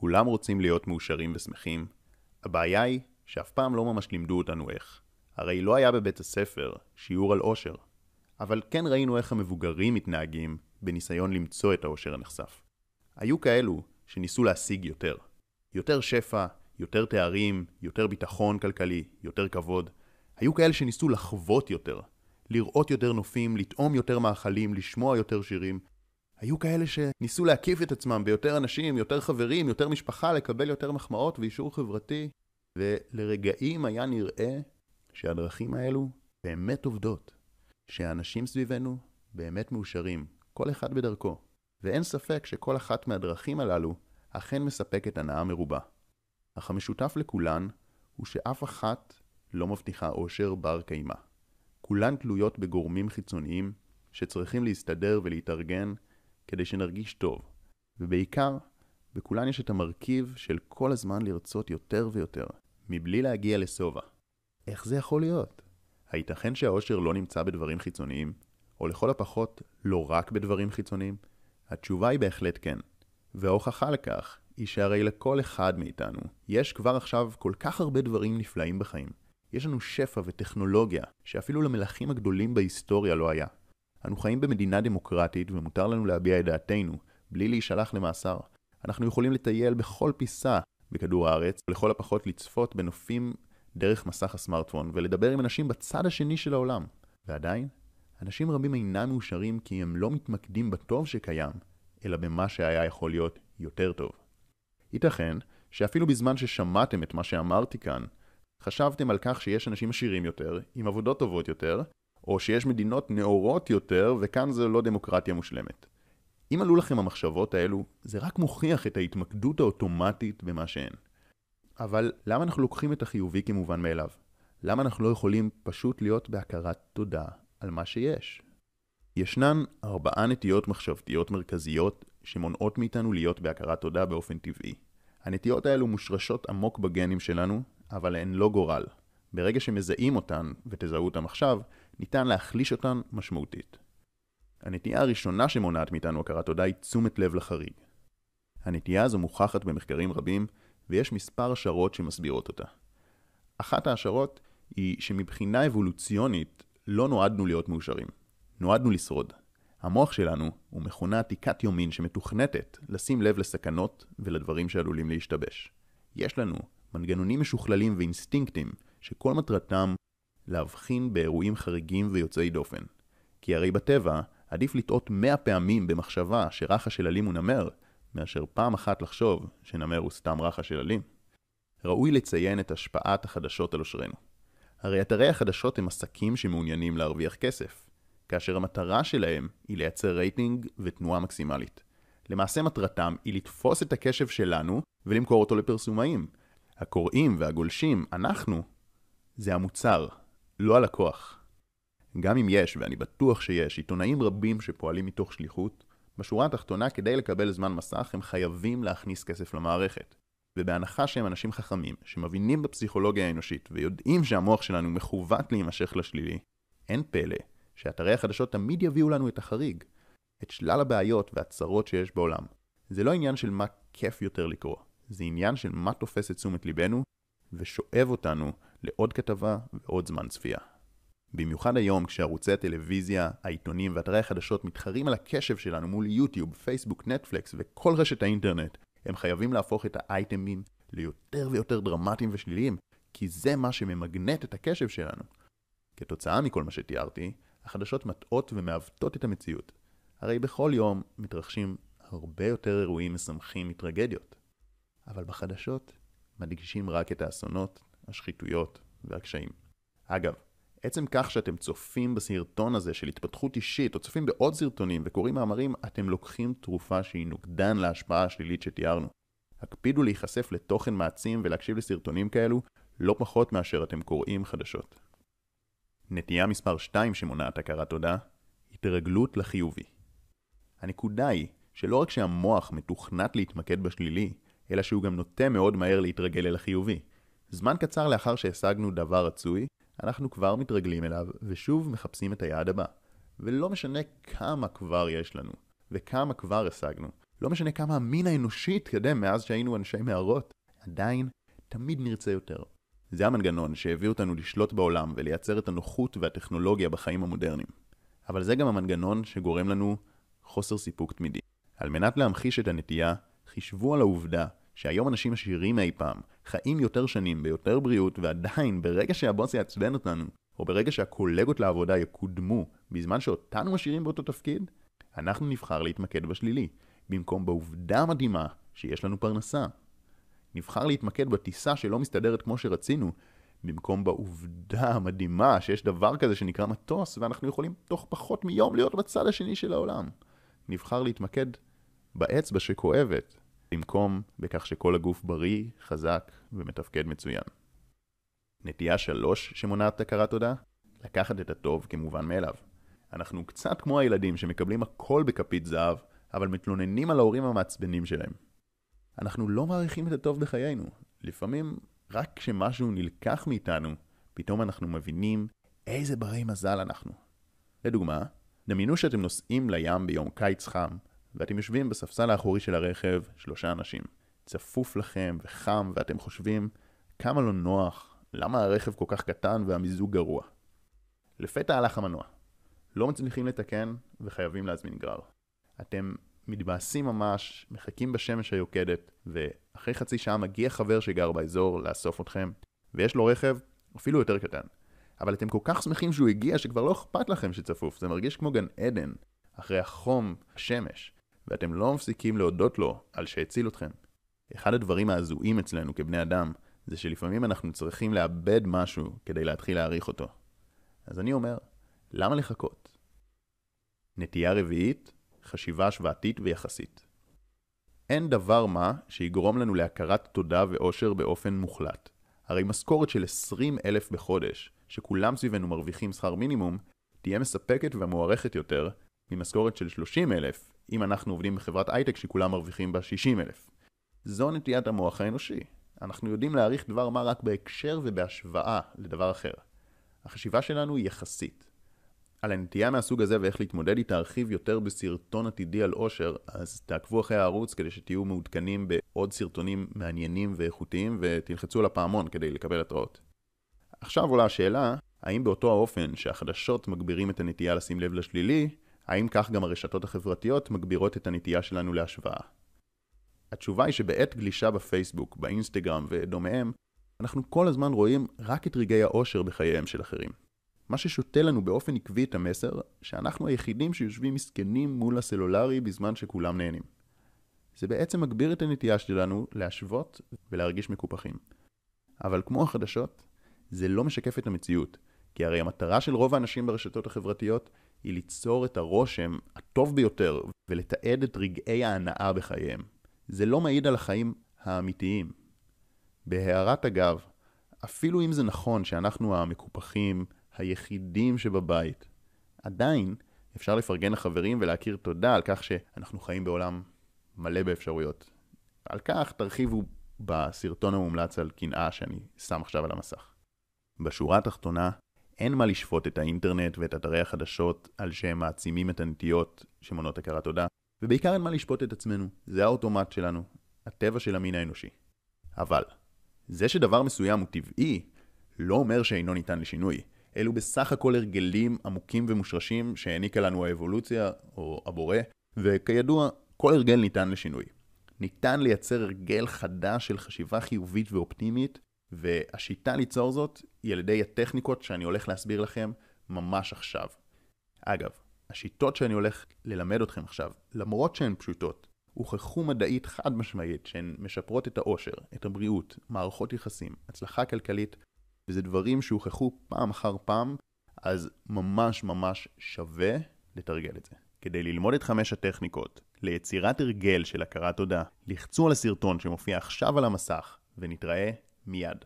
כולם רוצים להיות מאושרים ושמחים. הבעיה היא שאף פעם לא ממש לימדו אותנו איך. הרי לא היה בבית הספר שיעור על אושר. אבל כן ראינו איך המבוגרים מתנהגים בניסיון למצוא את האושר הנחשף. היו כאלו שניסו להשיג יותר. יותר שפע, יותר תארים, יותר ביטחון כלכלי, יותר כבוד. היו כאלה שניסו לחוות יותר, לראות יותר נופים, לטעום יותר מאכלים, לשמוע יותר שירים. היו כאלה שניסו להקיף את עצמם ביותר אנשים, יותר חברים, יותר משפחה, לקבל יותר מחמאות ואישור חברתי, ולרגעים היה נראה שהדרכים האלו באמת עובדות, שהאנשים סביבנו באמת מאושרים, כל אחד בדרכו, ואין ספק שכל אחת מהדרכים הללו אכן מספקת הנאה מרובה. אך המשותף לכולן הוא שאף אחת לא מבטיחה אושר בר קיימא. כולן תלויות בגורמים חיצוניים שצריכים להסתדר ולהתארגן כדי שנרגיש טוב, ובעיקר, בכולן יש את המרכיב של כל הזמן לרצות יותר ויותר, מבלי להגיע לשובע. איך זה יכול להיות? הייתכן שהאושר לא נמצא בדברים חיצוניים? או לכל הפחות, לא רק בדברים חיצוניים? התשובה היא בהחלט כן. וההוכחה לכך היא שהרי לכל אחד מאיתנו יש כבר עכשיו כל כך הרבה דברים נפלאים בחיים. יש לנו שפע וטכנולוגיה שאפילו למלכים הגדולים בהיסטוריה לא היה. אנו חיים במדינה דמוקרטית ומותר לנו להביע את דעתנו, בלי להישלח למאסר. אנחנו יכולים לטייל בכל פיסה בכדור הארץ, ולכל הפחות לצפות בנופים דרך מסך הסמארטפון, ולדבר עם אנשים בצד השני של העולם. ועדיין, אנשים רבים אינם מאושרים כי הם לא מתמקדים בטוב שקיים, אלא במה שהיה יכול להיות יותר טוב. ייתכן שאפילו בזמן ששמעתם את מה שאמרתי כאן, חשבתם על כך שיש אנשים עשירים יותר, עם עבודות טובות יותר, או שיש מדינות נאורות יותר, וכאן זה לא דמוקרטיה מושלמת. אם עלו לכם המחשבות האלו, זה רק מוכיח את ההתמקדות האוטומטית במה שאין. אבל למה אנחנו לוקחים את החיובי כמובן מאליו? למה אנחנו לא יכולים פשוט להיות בהכרת תודה על מה שיש? ישנן ארבעה נטיות מחשבתיות מרכזיות שמונעות מאיתנו להיות בהכרת תודה באופן טבעי. הנטיות האלו מושרשות עמוק בגנים שלנו, אבל הן לא גורל. ברגע שמזהים אותן, ותזהו אותן עכשיו, ניתן להחליש אותן משמעותית. הנטייה הראשונה שמונעת מאיתנו הכרת תודה היא תשומת לב לחריג. הנטייה הזו מוכחת במחקרים רבים, ויש מספר השערות שמסבירות אותה. אחת ההשערות היא שמבחינה אבולוציונית לא נועדנו להיות מאושרים. נועדנו לשרוד. המוח שלנו הוא מכונה עתיקת יומין שמתוכנתת לשים לב לסכנות ולדברים שעלולים להשתבש. יש לנו מנגנונים משוכללים ואינסטינקטים שכל מטרתם להבחין באירועים חריגים ויוצאי דופן. כי הרי בטבע עדיף לטעות מאה פעמים במחשבה שרחה של אלים הוא נמר, מאשר פעם אחת לחשוב שנמר הוא סתם רחה של אלים. ראוי לציין את השפעת החדשות על אושרנו. הרי אתרי החדשות הם עסקים שמעוניינים להרוויח כסף, כאשר המטרה שלהם היא לייצר רייטינג ותנועה מקסימלית. למעשה מטרתם היא לתפוס את הקשב שלנו ולמכור אותו לפרסומאים. הקוראים והגולשים, אנחנו, זה המוצר, לא הלקוח. גם אם יש, ואני בטוח שיש, עיתונאים רבים שפועלים מתוך שליחות, בשורה התחתונה, כדי לקבל זמן מסך, הם חייבים להכניס כסף למערכת. ובהנחה שהם אנשים חכמים, שמבינים בפסיכולוגיה האנושית, ויודעים שהמוח שלנו מכוות להימשך לשלילי, אין פלא שאתרי החדשות תמיד יביאו לנו את החריג, את שלל הבעיות והצרות שיש בעולם. זה לא עניין של מה כיף יותר לקרוא, זה עניין של מה תופס את תשומת ליבנו, ושואב אותנו לעוד כתבה ועוד זמן צפייה. במיוחד היום כשערוצי הטלוויזיה, העיתונים ואתרי החדשות מתחרים על הקשב שלנו מול יוטיוב, פייסבוק, נטפלקס וכל רשת האינטרנט, הם חייבים להפוך את האייטמים ליותר ויותר דרמטיים ושליליים, כי זה מה שממגנט את הקשב שלנו. כתוצאה מכל מה שתיארתי, החדשות מטעות ומעוותות את המציאות. הרי בכל יום מתרחשים הרבה יותר אירועים משמחים מטרגדיות. אבל בחדשות מדגישים רק את האסונות, השחיתויות והקשיים. אגב, עצם כך שאתם צופים בסרטון הזה של התפתחות אישית, או צופים בעוד סרטונים וקוראים מאמרים, אתם לוקחים תרופה שהיא נוגדן להשפעה השלילית שתיארנו. הקפידו להיחשף לתוכן מעצים ולהקשיב לסרטונים כאלו, לא פחות מאשר אתם קוראים חדשות. נטייה מספר 2 שמונעת הכרת תודה, התרגלות לחיובי. הנקודה היא שלא רק שהמוח מתוכנת להתמקד בשלילי, אלא שהוא גם נוטה מאוד מהר להתרגל אל החיובי. זמן קצר לאחר שהשגנו דבר רצוי, אנחנו כבר מתרגלים אליו, ושוב מחפשים את היעד הבא. ולא משנה כמה כבר יש לנו, וכמה כבר השגנו. לא משנה כמה המין האנושי התקדם מאז שהיינו אנשי מערות, עדיין תמיד נרצה יותר. זה המנגנון שהביא אותנו לשלוט בעולם ולייצר את הנוחות והטכנולוגיה בחיים המודרניים. אבל זה גם המנגנון שגורם לנו חוסר סיפוק תמידי. על מנת להמחיש את הנטייה, חישבו על העובדה שהיום אנשים עשירים אי פעם חיים יותר שנים ביותר בריאות ועדיין ברגע שהבוס יעצבן אותנו או ברגע שהקולגות לעבודה יקודמו בזמן שאותנו משאירים באותו תפקיד, אנחנו נבחר להתמקד בשלילי, במקום בעובדה המדהימה שיש לנו פרנסה. נבחר להתמקד בטיסה שלא מסתדרת כמו שרצינו, במקום בעובדה המדהימה שיש דבר כזה שנקרא מטוס, ואנחנו יכולים תוך פחות מיום להיות בצד השני של העולם. נבחר להתמקד באצבע שכואבת, במקום בכך שכל הגוף בריא, חזק ומתפקד מצוין. נטייה שלוש שמונעת הכרת תודה, לקחת את הטוב כמובן מאליו. אנחנו קצת כמו הילדים שמקבלים הכל בכפית זהב, אבל מתלוננים על ההורים המעצבנים שלהם. אנחנו לא מעריכים את הטוב בחיינו. לפעמים, רק כשמשהו נלקח מאיתנו, פתאום אנחנו מבינים איזה ברי מזל אנחנו. לדוגמה, דמיינו שאתם נוסעים לים ביום קיץ חם, ואתם יושבים בספסל האחורי של הרכב שלושה אנשים. צפוף לכם וחם, ואתם חושבים כמה לא נוח, למה הרכב כל כך קטן והמיזוג גרוע. לפתע הלך המנוע. לא מצליחים לתקן וחייבים להזמין גרר. אתם מתבאסים ממש, מחכים בשמש היוקדת, ואחרי חצי שעה מגיע חבר שגר באזור לאסוף אתכם, ויש לו רכב אפילו יותר קטן. אבל אתם כל כך שמחים שהוא הגיע שכבר לא אכפת לכם שצפוף, זה מרגיש כמו גן עדן, אחרי החום, השמש, ואתם לא מפסיקים להודות לו על שהציל אתכם. אחד הדברים ההזויים אצלנו כבני אדם, זה שלפעמים אנחנו צריכים לאבד משהו כדי להתחיל להעריך אותו. אז אני אומר, למה לחכות? נטייה רביעית, חשיבה השוואתית ויחסית. אין דבר מה שיגרום לנו להכרת תודה ואושר באופן מוחלט. הרי משכורת של 20 אלף בחודש, שכולם סביבנו מרוויחים שכר מינימום, תהיה מספקת ומוערכת יותר ממשכורת של 30 אלף, אם אנחנו עובדים בחברת הייטק שכולם מרוויחים בה 60 אלף. זו נטיית המוח האנושי. אנחנו יודעים להעריך דבר מה רק בהקשר ובהשוואה לדבר אחר. החשיבה שלנו היא יחסית. על הנטייה מהסוג הזה ואיך להתמודד איתה ארחיב יותר בסרטון עתידי על אושר, אז תעקבו אחרי הערוץ כדי שתהיו מעודכנים בעוד סרטונים מעניינים ואיכותיים ותלחצו על הפעמון כדי לקבל התראות. עכשיו עולה השאלה, האם באותו האופן שהחדשות מגבירים את הנטייה לשים לב לשלילי, האם כך גם הרשתות החברתיות מגבירות את הנטייה שלנו להשוואה? התשובה היא שבעת גלישה בפייסבוק, באינסטגרם ודומיהם, אנחנו כל הזמן רואים רק את רגעי האושר בחייהם של אחרים. מה ששותה לנו באופן עקבי את המסר, שאנחנו היחידים שיושבים מסכנים מול הסלולרי בזמן שכולם נהנים. זה בעצם מגביר את הנטייה שלנו להשוות ולהרגיש מקופחים. אבל כמו החדשות, זה לא משקף את המציאות, כי הרי המטרה של רוב האנשים ברשתות החברתיות היא ליצור את הרושם הטוב ביותר ולתעד את רגעי ההנאה בחייהם. זה לא מעיד על החיים האמיתיים. בהערת אגב, אפילו אם זה נכון שאנחנו המקופחים, היחידים שבבית, עדיין אפשר לפרגן לחברים ולהכיר תודה על כך שאנחנו חיים בעולם מלא באפשרויות. על כך תרחיבו בסרטון המומלץ על קנאה שאני שם עכשיו על המסך. בשורה התחתונה, אין מה לשפוט את האינטרנט ואת אתרי החדשות על שהם מעצימים את הנטיות שמונות הכרת תודה, ובעיקר אין מה לשפוט את עצמנו, זה האוטומט שלנו, הטבע של המין האנושי. אבל, זה שדבר מסוים הוא טבעי, לא אומר שאינו ניתן לשינוי. אלו בסך הכל הרגלים עמוקים ומושרשים שהעניקה לנו האבולוציה, או הבורא, וכידוע, כל הרגל ניתן לשינוי. ניתן לייצר הרגל חדש של חשיבה חיובית ואופטימית, והשיטה ליצור זאת היא על ידי הטכניקות שאני הולך להסביר לכם ממש עכשיו. אגב, השיטות שאני הולך ללמד אתכם עכשיו, למרות שהן פשוטות, הוכחו מדעית חד משמעית שהן משפרות את האושר, את הבריאות, מערכות יחסים, הצלחה כלכלית, וזה דברים שהוכחו פעם אחר פעם, אז ממש ממש שווה לתרגל את זה. כדי ללמוד את חמש הטכניקות ליצירת הרגל של הכרת תודה, לחצו על הסרטון שמופיע עכשיו על המסך, ונתראה med